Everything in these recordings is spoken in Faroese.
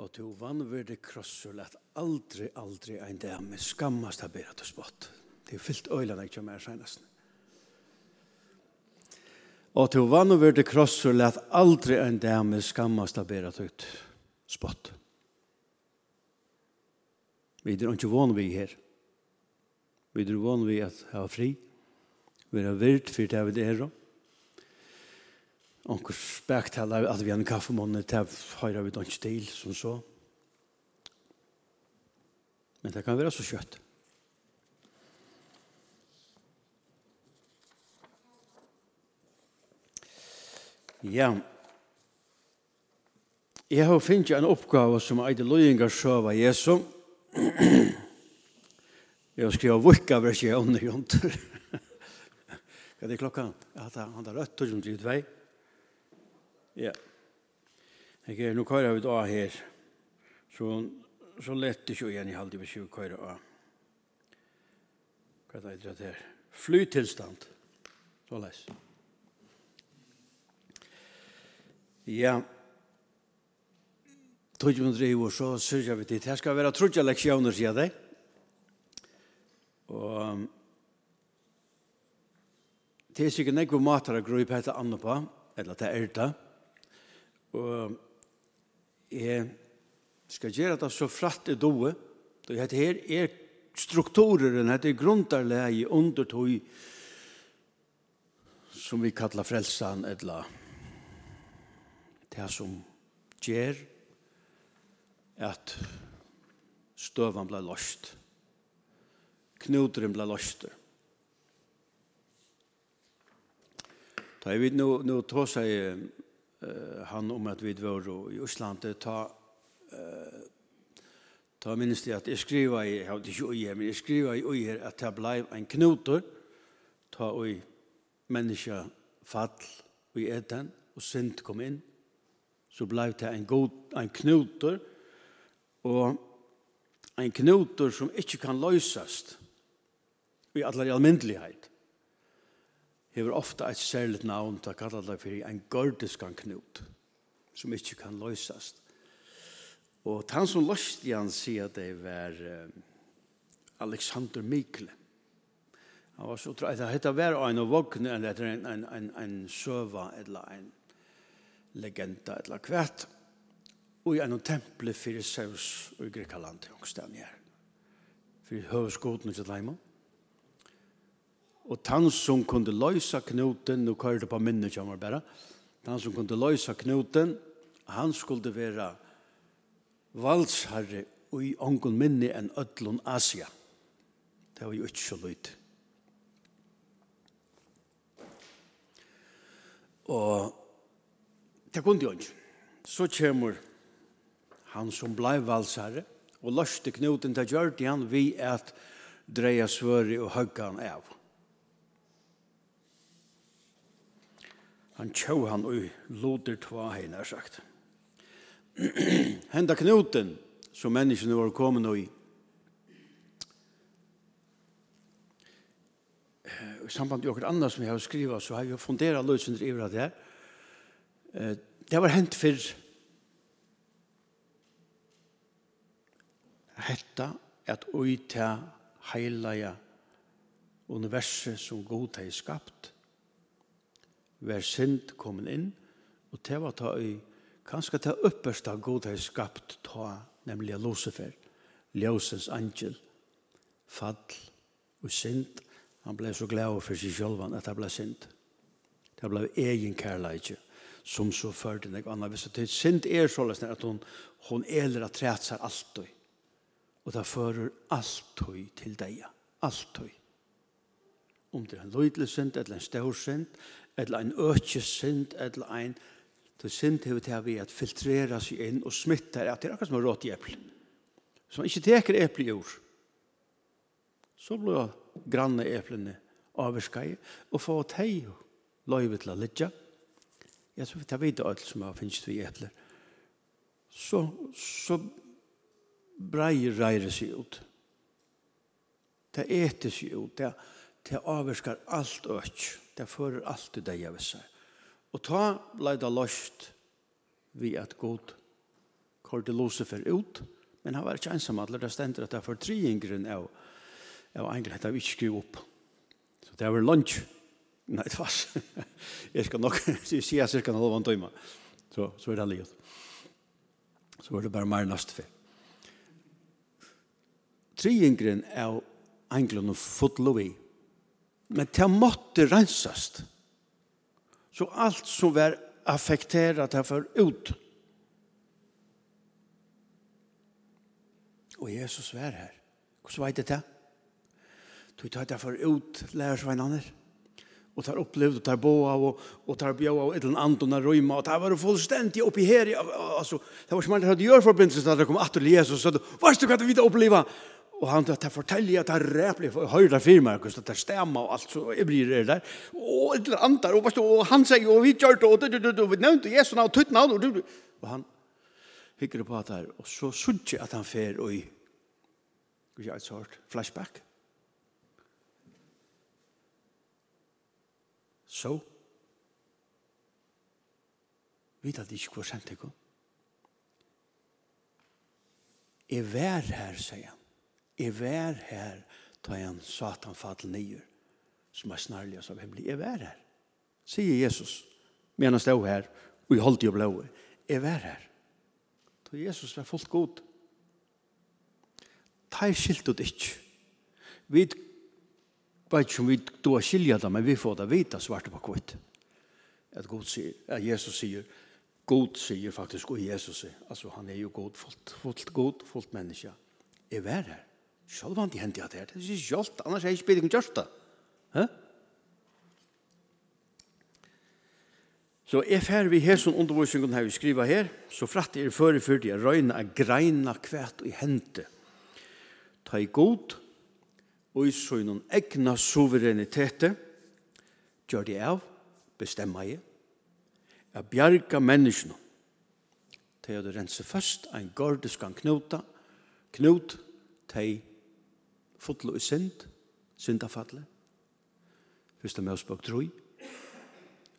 og to vannverde krossur at aldri, aldri ein dag med skammast av bera til spott. Det er fyllt øylan jeg mer senest. Og to vannverde krossur at aldri ein dag med skammast av bera til spott. Vi er ikke vann vi her. Vi er vann vi at ha fri. Vi er virt for det vi er om. Onkur spektaler at vi har en kaffemåned til høyre vi ikke til, som så. Men det kan være så kjøtt. Ja. Jeg har finnet en oppgave som er det løyninger av Jesu. Jeg har skrevet vukka vers jeg ånder jonter. Hva er det klokka? Han har rødt og som drivet vei. Ja. Ja. Jeg er, nå kører vi da her, så, så lett det ikke igjen i halvdige hvis vi kører av. Hva er det her? Flytilstand. Så les. Ja. Trudje mun driver, så sørger vi til. Her skal være trudje leksjoner, sier det. Og det er sikkert nekve mater å grøy på etter andre på, eller til ærta. Ja Og jeg skal gjøre det så fratt i doe. Det her er strukturen, det er grundarleie under tog som vi kallar frelsan, eller det som gjør at støvan ble lost. Knudren ble loster. Da jeg vet nå, nå tås seg han om att vi var i Osland ta ta minst det att jeg skriva i jag inte oj men jeg skriva i oj att det ble en knutor, ta oj människa fall i eten och synd kom in så blev det en god en knutor, och en knutor som inte kan lösas i alla almindelighet hever ofta eit særligt navn til kallar det fyrir en gordiskan knut som ikkje kan løysast. Og han som løyste han sier at det var Alexander Mikle. Han var så trøyt. Det var en av vogne eller en, en, en, en søva eller en legenda eller kvært. Og i en temple fyrir Zeus og Grekaland i Ångstad her. Fyrir høvskoten til Leimond Og han som kunde løysa knuten, nu kører det på minnet kommer bare, han som kunde løysa knuten, han skulle være valsherre og i ongen minne enn ødlun Asia. Det var jo ikke så løyt. Og det kunne jo ikke. Så kommer han som blei valsherre, og løste knuten til gjørt han vi at dreia svøri og høggan av. han tjau han ui loder tva hei nær sagt. Henda knoten som menneskene var kommet i i samband med okkur annars som jeg har skriva så har jeg funderat løsundr i det her. Det var hent fyrr hetta at ui ta heilaja universet som god hei skapt var synd kommet inn, og det var ta i kanskje ta øpperste god har skapt ta, nemlig Lucifer, ljøsens angel, fall og synd. Han ble så glad for seg selv at det ble synd. Det ble egen kærleidje som så førte nek annet. hvis det synd er så løsne at hon, hon eler at trætsar alt og det fører alt til deg alt om det er en løydelig synd, eller en stor synd, eller en økje synd, eller en Det synd hevet her vi at filtrera seg inn og smittar at det er akkurat som er rått i eple. Så man ikke teker eple i jord. Så ble granne eplene avskai og få teg løyve til å lidja. Jeg tror vi tar vidt alt som har finnst vi eple. Så, så breier reire seg ut. Det eter seg ut. Det er det avvirskar alt øk. Det fører alt i deg av seg. Og ta blei det løst vi at god korte Lucifer ut, men han var ikke ensam at det stender at det er for tre triingren av, av engelhet av ikke skru opp. Så det var lunch. Nei, det var Jeg skal nok si at jeg skal holde en døyma. Så, så er det livet. Så er det bare mer nast for. Tre Triingren av engelen og fotlo vi, Men det måtte rensast. Så allt som var affekterat for ut. Og Jesus var her. Hvordan var det det? Du tar det for ut lærersveinene. Og tar opplevd, og tar boa, og, og tar bjøa, og et eller annet, og røyma, og det var fullstendig oppi her. Altså, det var som man hadde gjør forbindelse, da det kom at til Jesus, og så, hva er det du kan vite oppleva? Og han til å fortelle at er ræplig høyre firma, at det er stemmer og alt, så jeg blir det der. Og et eller annet, og, og han sier, og vi gjør det, og vi nevnte Jesu navn, tutt navn, og, og han hikker på det her, og så synes at han fer og i, vi har et sort flashback. Så, vet at det ikke hvor sent det kom. Jeg vær her, sier han. Jeg vær her, da han satan fattelig nyer, som er snarlig av himmelen. Jeg vær her, sier Jesus, men han stod her, og jeg holdt jo blå. Jeg vær her. Da Jesus var fullt god. Ta er skilt ut ikke. Vi vet ikke om vi då skilja det, men vi får det vita svart på kvitt. At, god sier, at Jesus sier, god sier faktisk, og Jesus sier, altså han er jo god, fullt, fullt god, fullt menneske. Jeg vær her. Sjølvandi hendi at det er. Det er ikke sjálft, annars er jeg ikke bedre gjørst det. Hæ? Så er fer vi her som undervisningen har vi skriva her, så fratt er før i fyrtid, røyna er greina kvæt i hente. Ta i god, og i søgnon egna suverenitet, gjør det av, bestemma i, a bjarga menneskene. til å rense først, en gårdeskan knuta, knut, ta fotlo i synd, syndafallet. Fyrsta møsbøk troi.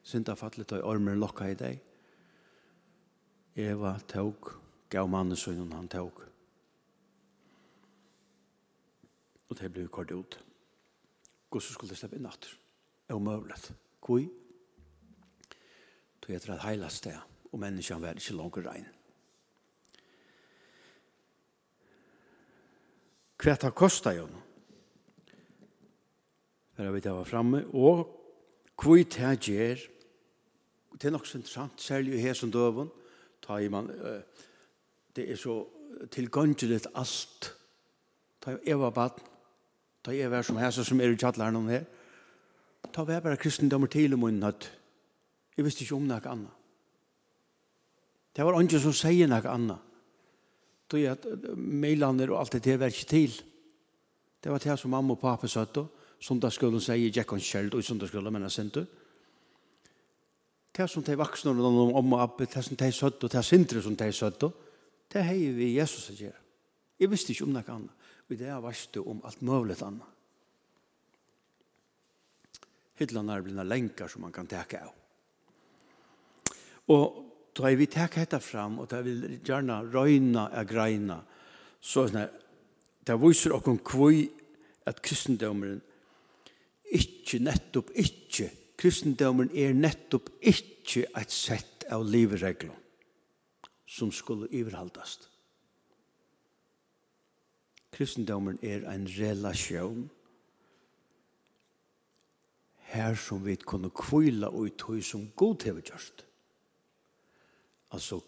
Syndafallet da ormer lokka i deg. Eva tåg, gav mannen sønnen han tåg. Og det ble kort ut. Gås skulle det slippe inn natter. Det var møvlet. Kui. Tog etter at heila sted, og menneskene var ikke langer regn. hva det kostar jo. Her har vi det var og hva det gjør, det er nok så interessant, særlig i som døven, ta i man, det er så tilgåndelig alt, ta i Eva baden, ta i Eva som her, som er i kjattlaren om her, ta i bare kristendommer til om hun hatt, jeg visste ikke om noe annet. Det var ikke som sier noe annet då är att mejlander och allt det där inte till. Det var det som mamma och pappa sa då. Sundagsskolan säger jag kan själv och sundagsskolan men sen då. Det som de vuxna och om och abbe, det som de sa och det sindre som de sa då. det har vi Jesus att göra. Jag visste inte om något annat. Och det har varit om allt möjligt annat. Hittlarna är blivna länkar som man kan täcka av. Och då är vi tack hetta fram och där vill gärna röjna är greina. Så såna där visar och kvui att kristendomen inte nettopp inte kristendomen är nettopp inte ett sätt av livregler som skulle överhaldast. Kristendomen er en relasjon her som vi kunne kvila og i tog som god hever gjørst. Altså,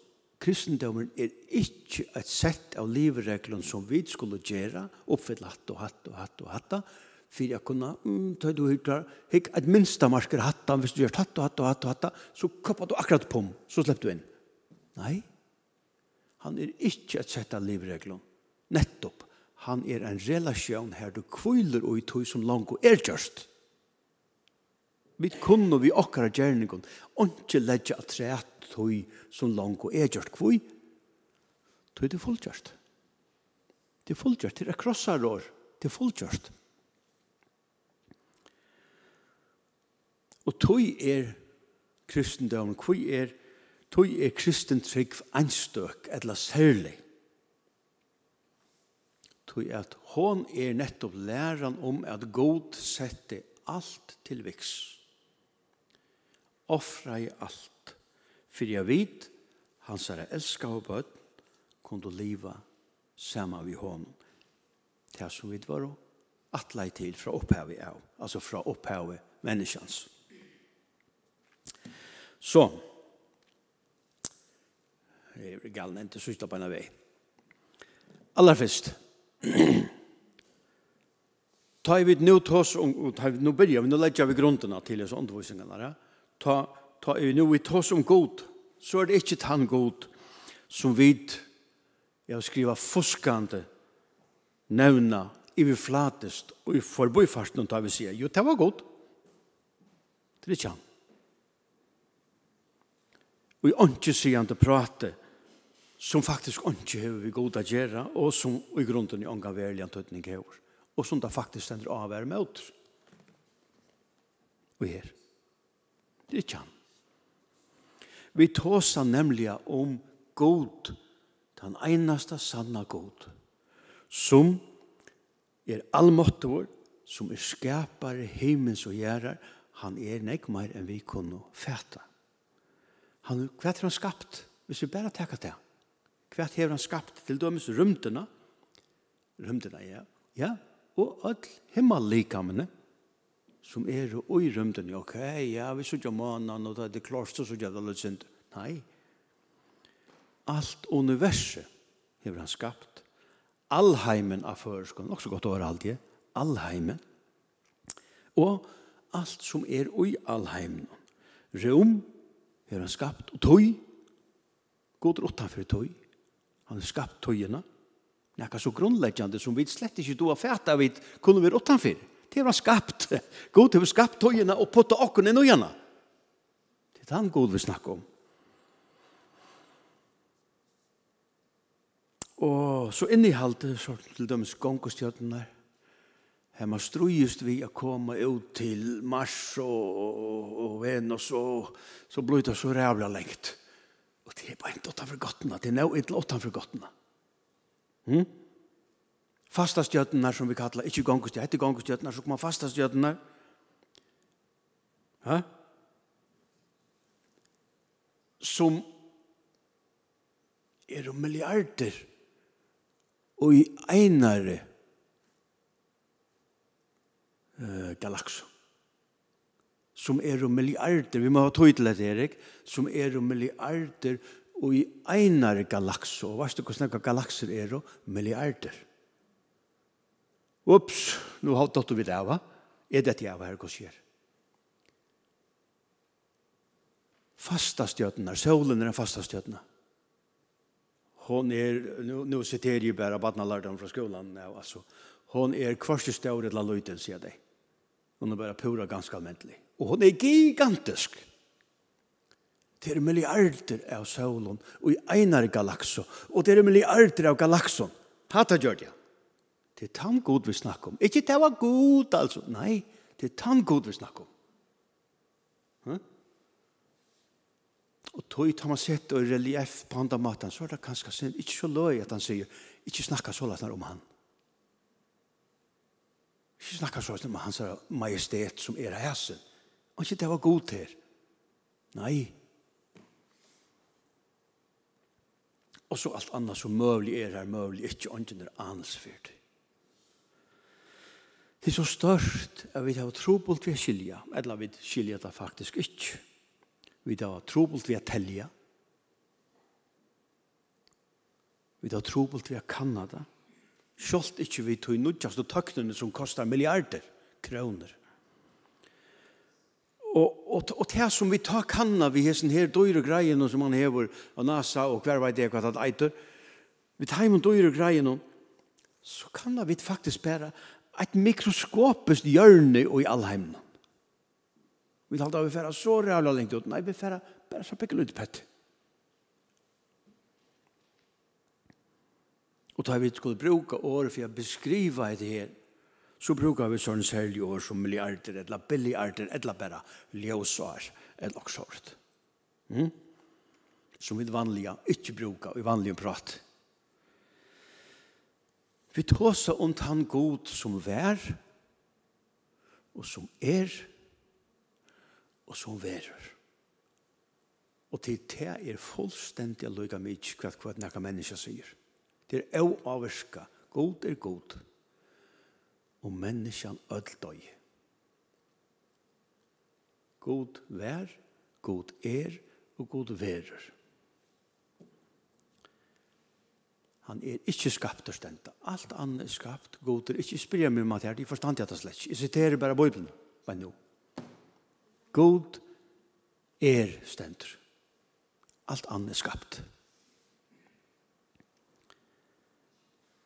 kristendommen er ikke et sett av livreglene som vi skulle gjøre, oppfylle hatt og hatt og hatt og hatt, for jeg kunne, mm, ta du hittar, hikk et minsta marker hatt, hvis du gjør hatt og hatt og hatt og hatt, så koppar du akkurat på, så slipper du inn. Nei, han er ikke et sett av livreglene. Nettopp, han er en relasjon her du kviler og i tog som langt og er gjørst. Vi kunne vi okkara og ikke legge at træt tøy som lang og er gjort kvøy. Tøy det er fullgjørt. Det er fullgjort, Det er krossarår. Det er fullgjort. Og tøy er kristendom, Kvøy er tøy er kristen trygg anstøk eller særlig. er at hon er nettopp læran om at god sette alt til viks offra i allt. För jag vet, hans er elska og och kun du leva samma vi honom. Det som vi var attlai till från upphavet av, alltså från upphavet menneskjans. Så, det är galen inte sysla på en vei. Allra först, Ta vi nu tås og ta vi nu börjar vi nu lägger vi grunderna till oss undervisningarna ta, ta i nu vi tås om god, så er det ikke tann god som vid, jeg skriva fuskande, nevna, iverflatest og i forboifarten tar vi sier, jo, det var god. Det er ikke han. Og i åndsje sigende prate, som faktisk åndsje har vi god å gjøre, og som i grunden i ånga verlig antøtning har og som det faktisk stender av er med Og her. Det er ikke han. Vi tåsa nemlig om god, den eneste sanna god, som er allmåttet vår, som er skapare himmels og gjerrar, han er nekmar enn vi kunne fæta. Han, hva er han skapt? Hvis vi bare tenker det. Hva er han skapt? Til dømes rymdena, rymdena, ja, ja, og all himmellikamene, ja, som er og i rømden. Ok, ja, vi sier ikke mannen, og det er klart, så sier det litt synd. Nei. Alt universet har han skapt. Allheimen av føreskolen, også godt over alt det. Allheimen. Og alt som er og i allheimen. Rom har han skapt, og tøy. God utanfor tøy. Han har skapt tøyene. Nekka så grunnleggende som vi slett ikke då a fæta vi kunne vi utanfyrir. Det har han skapt. God har skapt tøyene og puttet åkken i nøyene. Det er han god vi snakker om. Og så innehaldet så til dømes gongostjøtene Her man strujust vi å komme ut til Mars og, og, og Venus og så blir det så rævla lengt. Og det er bare ikke åttan for gottene. Det er nå ikke åttan for gottene. Hm? fasta stjøtnar som vi kallar, ikkje gongustjøtnar, etter gongustjøtnar, så kommer fasta stjøtnar. Hæ? Som er milliarder og i einare uh, galaxo som er milliarder, vi må ha tog til dette, Erik, som er milliarder og i einare galaxo, og hva du det hvordan galakser er, milliarder. Ups, nu har datter vi det av. Er det jeg av her, hva skjer? Fasta stjøtene, solen er en fasta stjøtene. Hon er, nu, nu sitter jeg bare badna lærdommen fra skolan, ja, altså, hon er kvarsteståret la løyten, sier jeg. Hon er bare pura ganske almentlig. Og hon er gigantisk. Det er milliarder av solen, og i einar galakso, og det er milliarder av galakson. Hata gjør det, ja. Det er tann god vi snakker om. Ikke det var god, altså. Nei, det er tann god vi snakker om. Hm? Og tog tar man sett og relief på andre maten, så er det kanskje synd. Ikke så løy at han sier, ikke snakka så løy om han. Ikke snakka så løy om hans majestet som er hæsen. Og ikke det var god til. Nei. Og så alt annet som møvlig er her, møvlig ikke, ånden er ansfyrt. Det er så størst at vi har trobult ved skilja, eller vi skilja det faktisk ikke. Vi har trobult ved telja. Vi har trobult ved Kanada. Sjølt ikke vi tog nudjast og tøknene som kostar milliarder kroner. Og, og, og det som vi tar kanna vi hessen her døyre greiene som han hever av NASA og hver vei det hva det eitur, vi tar imen døyre greiene, så kanna vi faktisk bare et mikroskopisk hjørne i allheimen. Vi talte av vi færa så rævla lengt ut. Nei, vi færa bare så pikkel ut pett. Og da vi skulle bruka året for å beskriva det her, så brukar vi sånne særlig år som milliarder, eller billiarder, eller bare ljøsår, eller også hårdt. Mm? Som vi vanliga ikke bruker, i vanlig prat. Vi tåsa om han god som vær, og som er, og som værer. Og til det er fullstendig lykka mykje hva hva nekka menneska sier. Det er au avverska. God er god. Og menneskan öll døy. God vær, god er og god værer. Han er ikke skapt og stendt. Alt annet er skapt, god er ikke spyrir meg om at her, de forstand jeg det slett. Jeg siterer bare Bibelen, men nå. God er stendt. Alt annet er skapt.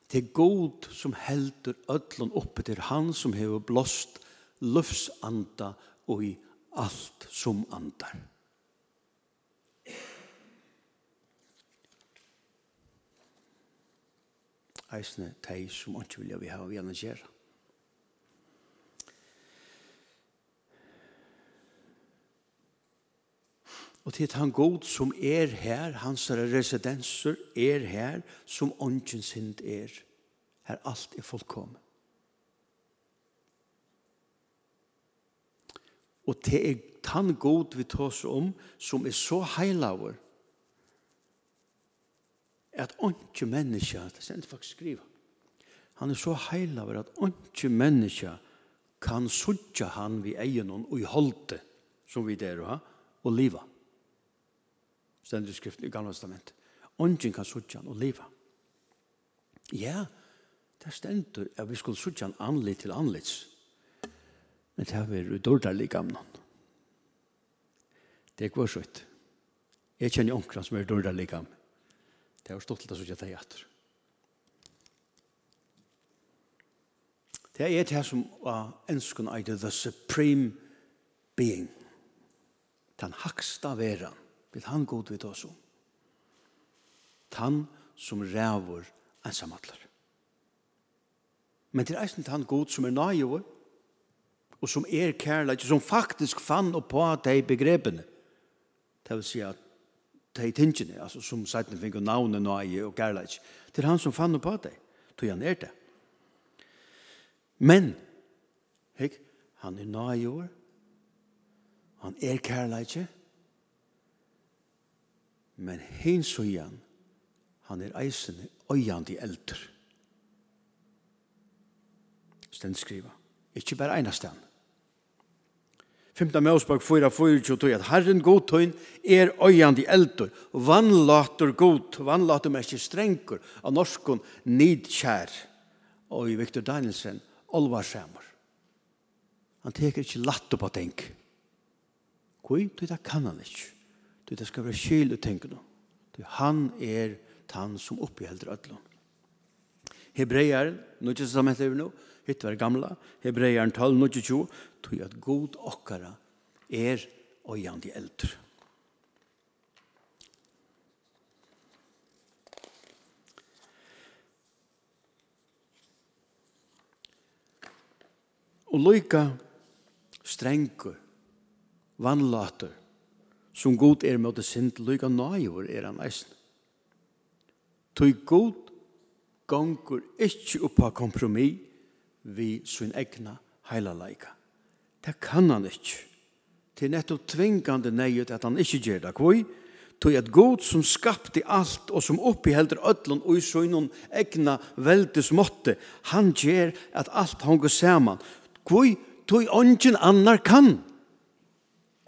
Det er god som heldur ödlun oppe til han som hever blåst løfsanda og i alt som andar. eisne tei som ikke vilja vi hava vi anna gjerra. Og til han god som er her, hans residenser er her, som ånden sind er. Her alt er fullkommen. Og til er han god vi tås om, som er så heilaver, at ondkje menneske, det sent faktisk skriva, han er så heilaver at ondkje menneske kan sudja han vi egen og i holde, som vi der har, ha, og liva. Stender skriften i Gamla Testament. Ongen kan sudja han og liva. Ja, det stendur at vi skulle sudja han anlit til anlits. Men det har vært udordarlig gamnan. Det er så. Jeg kjenner onkran som er udordarlig gamnan. Det er stort til å sitte deg etter. Det er det som var ønsken av the supreme being. Den haksta veran, vil han god vidt oss om. Han som ræver ensamallar. Men det er eisen han god som er nøyver, og som er kærlig, som faktisk fann og på at de begrepene. Det vil si at de tingene, altså som seiten fikk og navnet nøye og gærleik, til han som fann på det, tog han er det. Men, hek, han er nøye år, han er kærleik, men hen så igjen, han er eisen øyand i eldre. Stenskriva. Ikke bare enastan. 5. Mosbok 4, 4, 2, at Herren godtøyn er øyandi eldur, vannlater god, vannlater mest strengur, av norskun nidkjær, og i Victor Danielsen, olvarsamur. Han teker ikke latt på tenk. Kui, du det kan han ikke. Du det skal være kyl og tenk no. Du, han er tann som oppgjelder ødlån. Hebreer, nå ikke sammen heter vi no, hitt var gamla, Hebrearen 12, 22, tog at god okkara er øyandi eldre. Og loika strengur, vannlater, som god er med å sint, loika nøyver er han eisen. Tog god gongur ikkje oppa kompromis, vi sin egna heilaleika. Det kan han ikkje. Det er nettopp tvingande neiut at han ikkje gjer det. Kvoi? Tog at god som skapte alt og som oppihelder ödlun og i søgnon egna veldes måtte, han gjer at alt hongur saman. Kvoi? Tog ongen annar kan.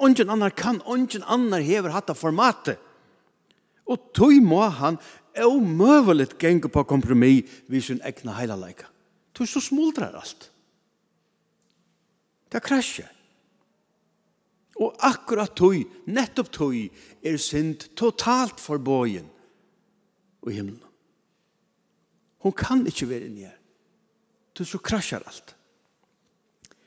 Ongen annar kan, ongen annar hever hatta formatet. Og tog må han omøveligt genge på kompromis vi sin egna heilaleika. Tog så smuldrar alt. Det krasjer. Og akkurat tog, nettopp tog, er synd totalt for bøyen og himmelen. Hon kan ikke være inni her. Tog så krasjer alt.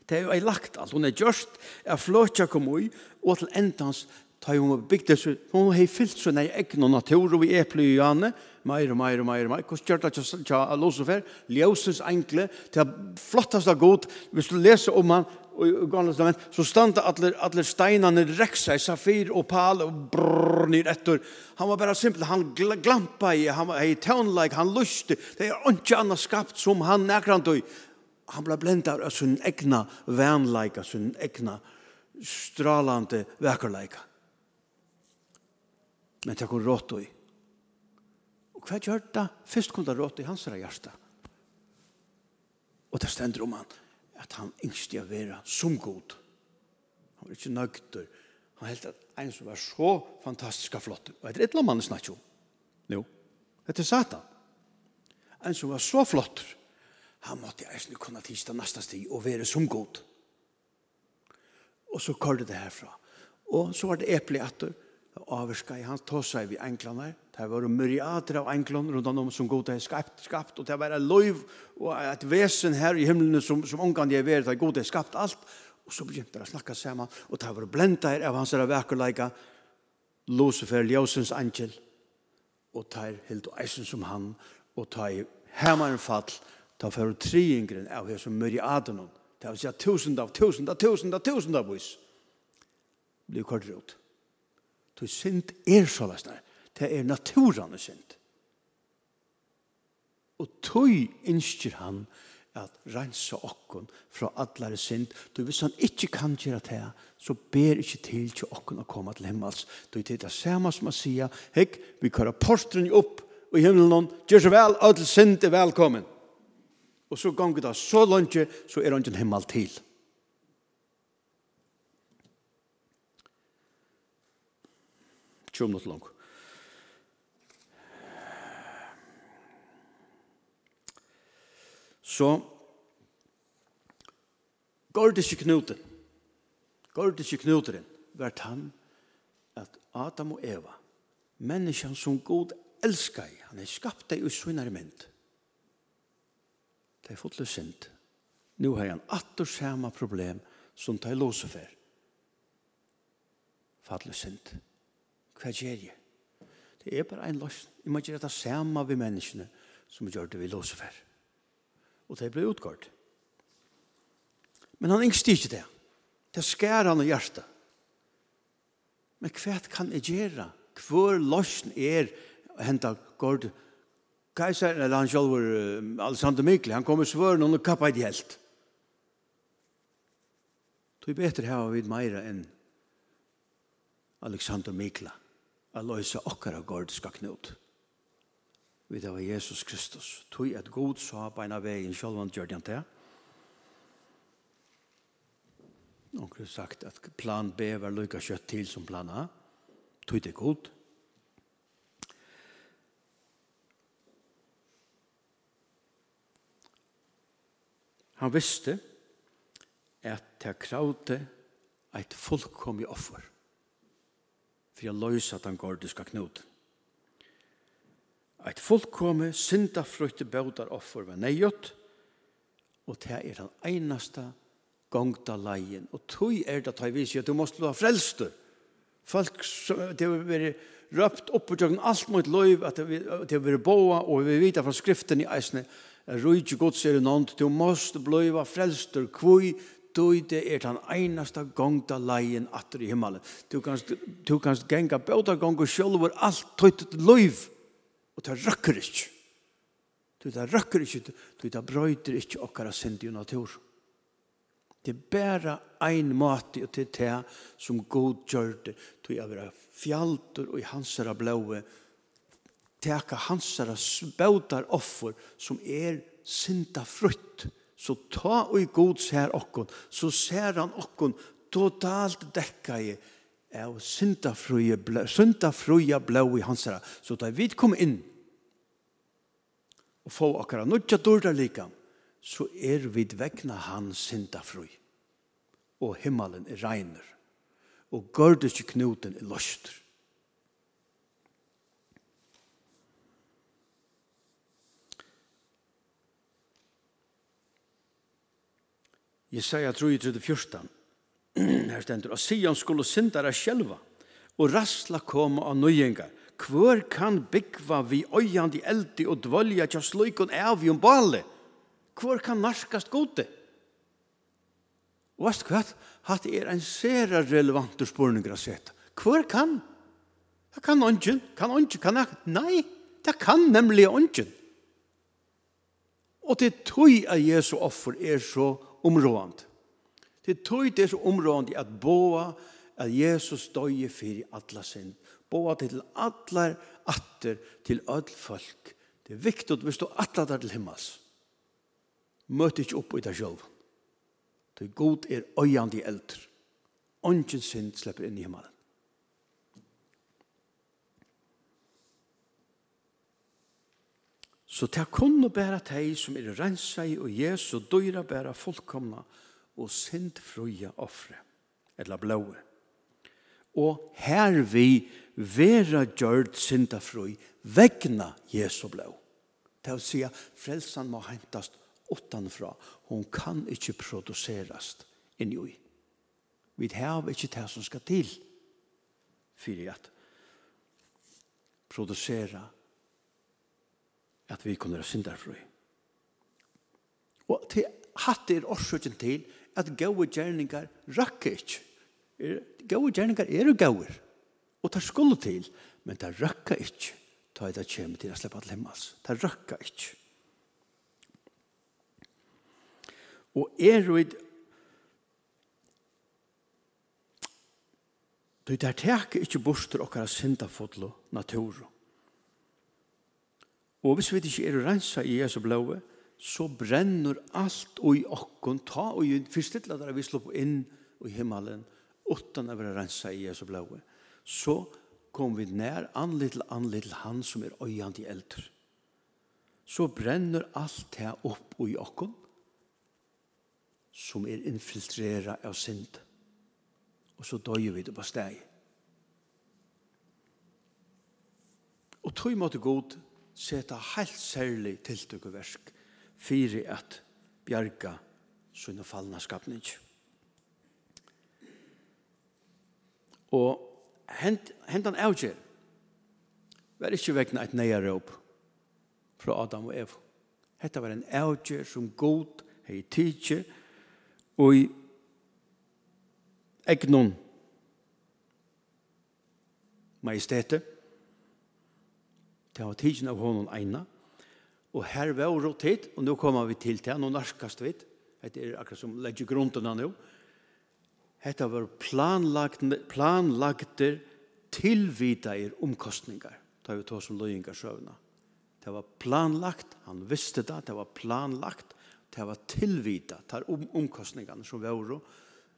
Det er jo ei lagt alt. Hon er gjørst, er flåtja kom ui, og til endans tar hon bygd, hun har fyllt sånne egn og natur og vi eple i henne, og meir og meir og meir og meir. Hvordan gjør det ikke av Lucifer? Ljøsens enkle, til det flotteste god. Hvis du leser om han, og gamle testament, så standa allir, allir steinene reksa i safir og pal og brrrr nir etter. Han var bara simpel, han gl glampa i, han var i like, han lusti, det er ikke anna skapt som han nekrant og han ble blendar av sin egna vanleika, sin egna stralande vekerleika. Men det kom rått og hva gjør det? Først kom det rått i hans hjerte. Og det stender om han, at han yngste å være som god. Han var ikke nøgter. Han helt at en som var så fantastisk flott. Og et eller annet snakker om. Jo, det er satan. En som var så flott. Han måtte eisen kunne tiste neste stig og være som god. Og så kom det herfra. Og så var det eplig atter. Avskar i hans tåsa i vi enklene her Det var myriader av englene rundt om som god er skapt, skapt, og det var en løyv og et vesen her i himmelen som, som omgang de er ved, det god er skapt alt, og så begynte det å snakke sammen, og det var blenda her av hans verkerleika, Lucifer, Ljøsens angel, og det er helt og eisen som han, og det er hemmeren fall, det er for triingren av hans myriader, noen, det er å si tusen av tusen av tusen av tusen av vis, blir kortet ut. Det synd er så løsner, det er naturen synd. Og tog innskjer han at rensa okkon fra allare synd. Du, hvis han ikkje kan gjøre det, så ber ikkje til til okkon å komme til himmels. Du, det er det samme som han sier, hekk, vi kører portren opp i himmelen, gjør så vel, ødel synd er velkommen. Og så ganger det så langt, så er han ikke himmel til. Tjom nåt langt. så går det ikke knuten. Går det ikke knuten vært han at Adam og Eva, menneskene som god elsker, han er skapt deg i sunnere mynd. Det er fått synd. Nå har han atter samme problem som tar låse for. Fattelig sint. Hva gjør jeg? Det er bare en løsning. Jeg må gjøre det samme ved menneskene som gjør det vi låse for og det ble utgått. Men han yngste ikke det. Det skjer han i hjertet. Men hva kan jeg gjøre? Hvor løsjen er hentet gård? Kaiser, eller han selv var Alexander Mikkel, han kom i svøren og kappet i helt. Det er bedre her å vite mer enn Alexander Mikkel. Jeg løser akkurat gård skal knut vi det var Jesus Kristus. Tog et god sa på en av veien, selv om han gjør det ikke. Noen har sagt at plan B var lykke kjøtt til som plan A. Tog det god. Han visste at det kravde et fullkomig offer for å løse at han går til skal. Eit fullkomme, syndafrøyte bøtar offer var neiot, og det er den einaste gongta leien. Og tog er det at jeg viser at du måste ha frelster. Folk, det har vært røpt opp på tjøkken alt mot løyv, at det har vært boa, og vi vet fra skriften i eisene, Rujtje gods er noen, du måste bløyva frelster, kvui, det er den einasta gongta leien atter i himmelen. Du kanst, du kanst genga bøta gonger sjølver alt tøytet løyv, Og det røkker ikke. Det røkker ikke, det brøyder ikke okkara synd i natur. Det er bare ein måte og til det som god gjør det. Det er være fjalter og i hansara blåe. Teka hansara spøter offer som er synda frutt. Så ta og i god ser okkon, så ser han okkon totalt dekka i av syndafrøye blå, syndafrøye blå i hans herre. Så da vi kom inn og få akkurat nødja dårda lika, så er vi vekna hans syndafrøy. Og himmelen er regner. Og gørdiske knuten er løster. Jesaja 3, 14. her stendur, og Sion skulle syndare själva og rassla koma av nøyengar. Hvor kan byggva vi øyandi eldi og dvolja tja sløykon av i um bale? Hvor kan narskast gode? Og veist hva? Hatt er en sera relevantur spurningar a seta. Hvor kan? Det kan ongen, kan ongen, kan jeg? Nei, det kan nemlig ongen. Og det tøy av Jesu offer er så områdant. Det tog det så området at boa at Jesus døye fyrir atla sin. Boa til allar atter til öll folk. Det er viktig at vi står atler der til himmels. Møt ikke opp i deg sjølv. Det god er øyande i eldre. Ongen synd slipper inn i himmelen. Så det kunne bæra teg som er rensa i og Jesu døyra bæra fullkomna og sintfrøye offre, eller blåe. Og her vi vera gjørt sintafrøy vegna Jesu blå. Det vil si at frelsan må hentast utanfra. Hon kan ikkje produserast inni ui. Vi har ikkje det som skal til for at producera at vi kunne være synderfri. Og til hatt er årsøkjen til at gode gjerninger rakker ikke. Gode gjerninger er jo gode, og tar skuld til, men det rakker ikke ta i det kommer til å slippe til himmels. Det rakker ikke. Og er jo Du der teker ikke borster okkara syndafodlo naturo. Og hvis vi ikke er rensa i Jesu blåe, så brenner alt og i okkon ta og i fyrstilla der vi slår på inn i himmelen utan å være rensa i Jesu blaue så kom vi nær anlitt til anlitt til han som er øyant i eldre så brenner alt det opp og i okkon som er infiltreret av synd. Og så døyer vi det på steg og tog måtte god seta heilt særlig tiltøkkeversk fyrir at bjarga sina fallna skapning. Og hent, hentan avgjør var ikke vegna neia råp fra Adam og Eva. Hetta var en avgjør som god hei tidsi og i egnon majestete. Det var tidsen av honom eina Og her var det tid, og nå kommer vi til det, nå narskast vi. Det er akkurat som legger grunden nå. Dette var planlagt, planlagter tilvita er omkostningar. Det vi tog som løyingar søvna. Det var planlagt, han visste det, det var planlagt, det var tilvita, det var om, omkostningarna som var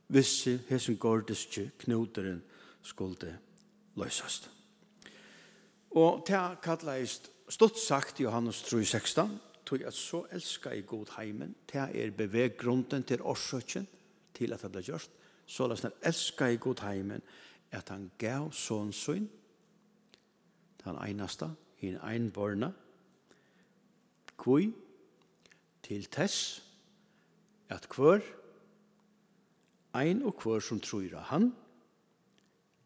visse hesen gordiske knuteren skulle løysast. Og det kallet stått sagt Johannes 3,16, tog at så elskar i god heimen, til er beveggrunden til årsøkken, til at det ble gjort, så la snar elskar i god heimen, at han gav sånn sønn, han einasta, hin einborna, kvøy, til tess, at kvør, ein og kvør som tror han,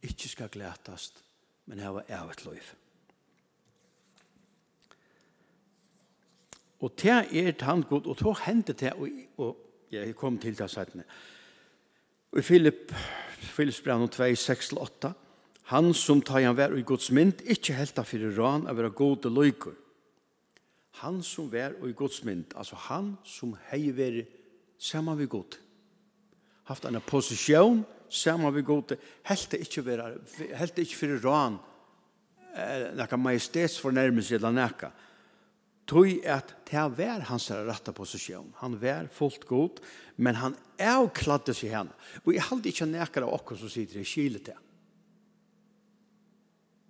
ikkje skal glætast, men hava evet løyf. Og det er han god, og så hendte det, og, og jeg kom til det sættene. Og Philip, Filips brann 2, 6-8, han som tar han vær i Guds mynd, ikke helt av fire ran av være god gode løyker. Han som vær i Guds mynd, altså han som hei vær sammen vi god. Haft en posisjon, sammen vi god, helt ikke, vera, helt ikke fire ran, eh, nekka majestetsfornærmelse eller nekka. Nekka tog at det var hans rette posisjon. Han var fullt god, men han avkladde seg henne. Og jeg halde ikke nekker av oss som sitter i kylet til.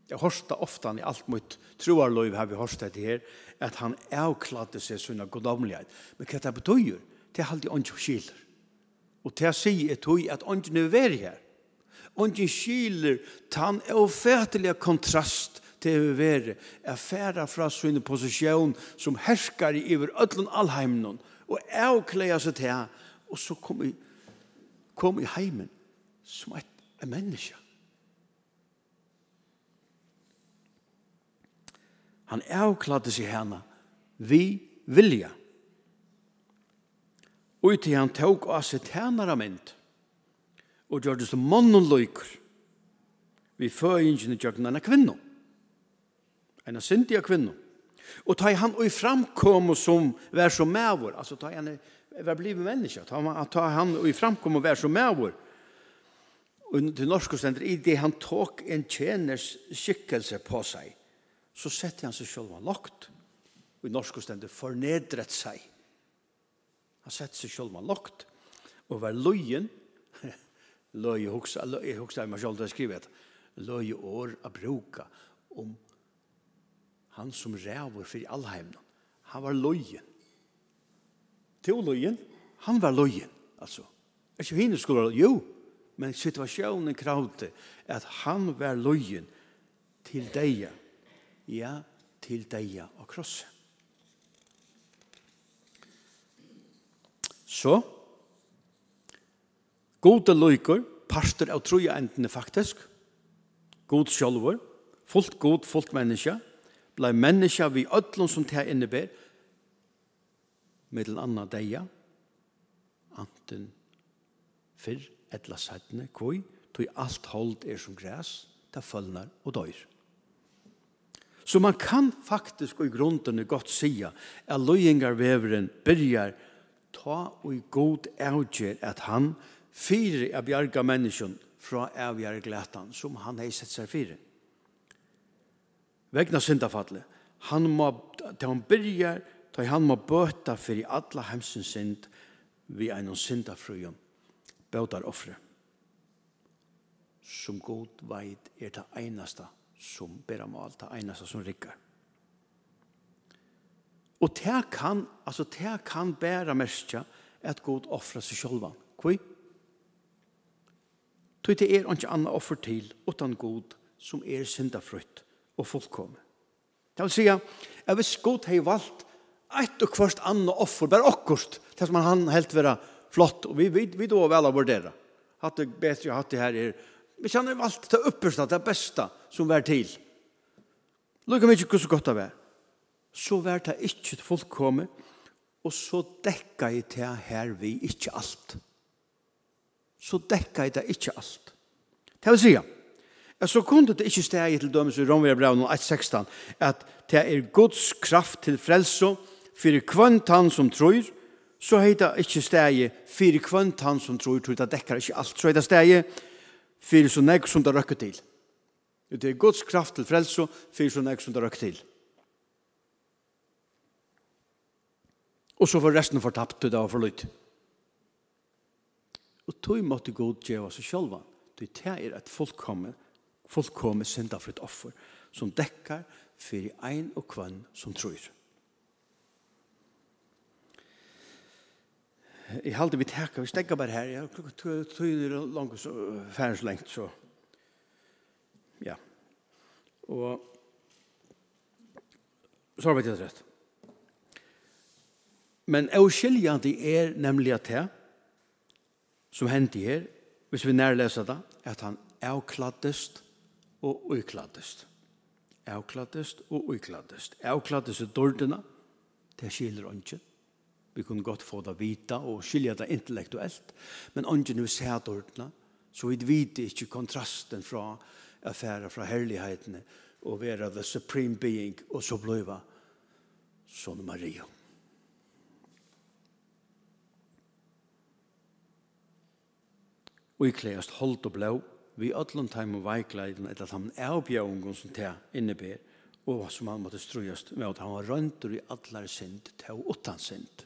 Jeg hørte ofte i alt mot troarløyv har vi hørt det her, at han avkladde seg sånn godomlighet. Men hva det betyr, det halde jeg ikke kyler. Og det sier er tog at ikke nøver her. Ikke kyler, han er ofertelig kontrast det er vært er færa fra sin posisjon som herskar i over ødlen allheimnen og avkleia seg til og så kom i, kom i heimen som et, et menneske. Han avkladde seg henne vi vilja. Og til han tok av seg tænare mynd og gjør det som mannen løyker vi føyingen i gjør denne kvinnen en syndig kvinne. Og ta han og framkom som vær som mævor, altså ta han var blivet menneske, ta han, ta han og framkom og vær som mævor. Og til norsk stender, i det han tok en tjeners skikkelse på seg, så sette han seg selv lagt. Og i norsk stender, fornedret seg. Han sette seg selv lagt, og var løyen, løye hoksa, løye hoksa, jeg må selv skrive det, løye år å bruke om han som ræver for allheimnen. Han var løyen. Til løyen, han var løyen, altså. Er ikke henne skulle jo, men situasjonen kravde at han var løyen til deg, ja, til deg og krosse. Så, gode løyker, parter av troja endene faktisk, god sjolver, fullt god, fullt menneske, blei menneska vi öllum som det inneber, mittel anna deia anten fyrr etla sætne kvoi, tog alt hold er som græs ta fölnar og døyr Så man kan faktisk og i grunden godt sia at løyingarveveren byrjar ta og i god avgjer at han fyrir av bjarga menneskjon fra avgjer glætan som han hei sett seg fyrir vegna syndafallet. Han må, til han byrjar, til han må bøta fyrir alla hemsens synd vi einon syndafrujum, bøtar offre. Som god veit er det einasta som bera mal, det einasta som rikkar. Og det kan, altså det kan bæra mestja at god offre seg sjolvan. Kvi? Tog det er ikke annet offer til utan god som er syndafrutt og fullkomme. Det vil si at hvis Gud har valgt et og kvart annet offer, bare akkurat, til som han helt vera flott, og vi, vi, vi då vel av vurdere. Hatt det bedre, hatt det her er, vi kjenner valgt det upperste, det beste som vær til. Lukka mykje ikke så godt av det. Så vær det ikke fullkomme, og så dekka i til her vi ikke alt. Så dekka i det ikke alt. Det vil sige, så kunne det ikke stege til dømes i Romverbrevn 1.16 at det er Guds kraft til frelse for kvønt han som tror, så heita ikkje stegi fyrir kvönt han som tror, tror det dekker ikke alt, så heter det stege fyrir så nek som det røkker til. Det er Guds kraft til frelse fyrir så nek som det røkker til. Og så får resten fortapt til det og forløyt. Og tog måtte god gjøre seg selv, Det er et fullkommen fullkomme syndafritt offer som dekkar fyrir ein og kvann som trur. Jeg halte vi tekka, vi stegga bare her, ja, klokka tøyner langt så færens lengt, så ja. Og så har vi det rett. Men avskiljande er nemlig at det som hendte her, hvis vi nærleser det, at han avkladdest og ukladdest. Avkladdest og ukladdest. Avkladdest er dårdena, det skiljer ikke. Vi kunne godt få det vita og skilja det intellektuelt, men ikke nu ser dårdena, så vi vet ikke kontrasten fra affæra fra herlighetene og være the supreme being og så bliva sånn Maria. Og i klæst holdt og blå vi öllum taim og veikleiden etter taim avbjøvungen som det inneber og som han måtte strøyast med at han var røntur i allar synd til utan synd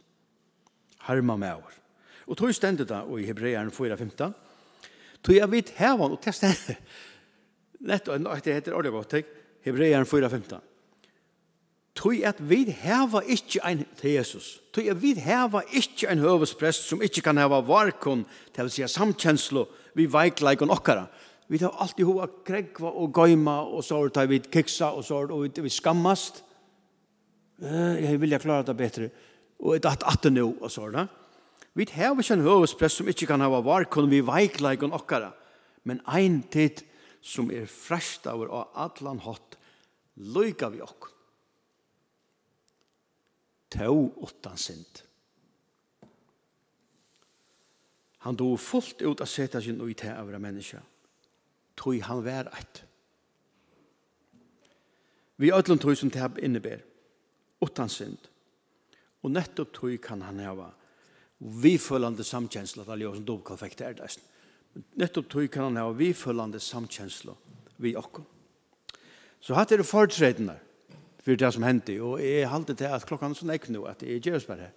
harma med år og tog stendet da og i Hebrearen 4.15 tog jeg vidt hevan og testa netto og det heter ordet godt Hebrearen 4.15 tog at vi heva ikkje ein til Jesus. Tog at vi heva ikkje ein høvesprest som ikkje kan heva varkon, til å si samkjenslo, vi veikleikon okkara. Vi tar alltid hova kregva og gøyma og så tar vi kiksa og så og vi skammast. Jeg vil jeg klara det bedre. Og et at at nå og så da. Vi har ikke en høvespress som ikke kan hava var, kun vi veikleik og okkara. Men ein tid som er frest av og atlan hot, loika vi okk. Tau åttan sint. Han dog fullt ut a seta sin ui til av menneska tog han vær eit. Vi ødlom tog som det inneber, utan synd. Og nettopp tog kan han hava vifølande samkjensla, det er jo som dovkall fikk det er det. Nettopp tog kan han hava vifølande samkjensla vi okko. Så hatt er det fortredende for det som hendte, og jeg halte til at klokkan er sånn ekk nu, at jeg gjøres bare her.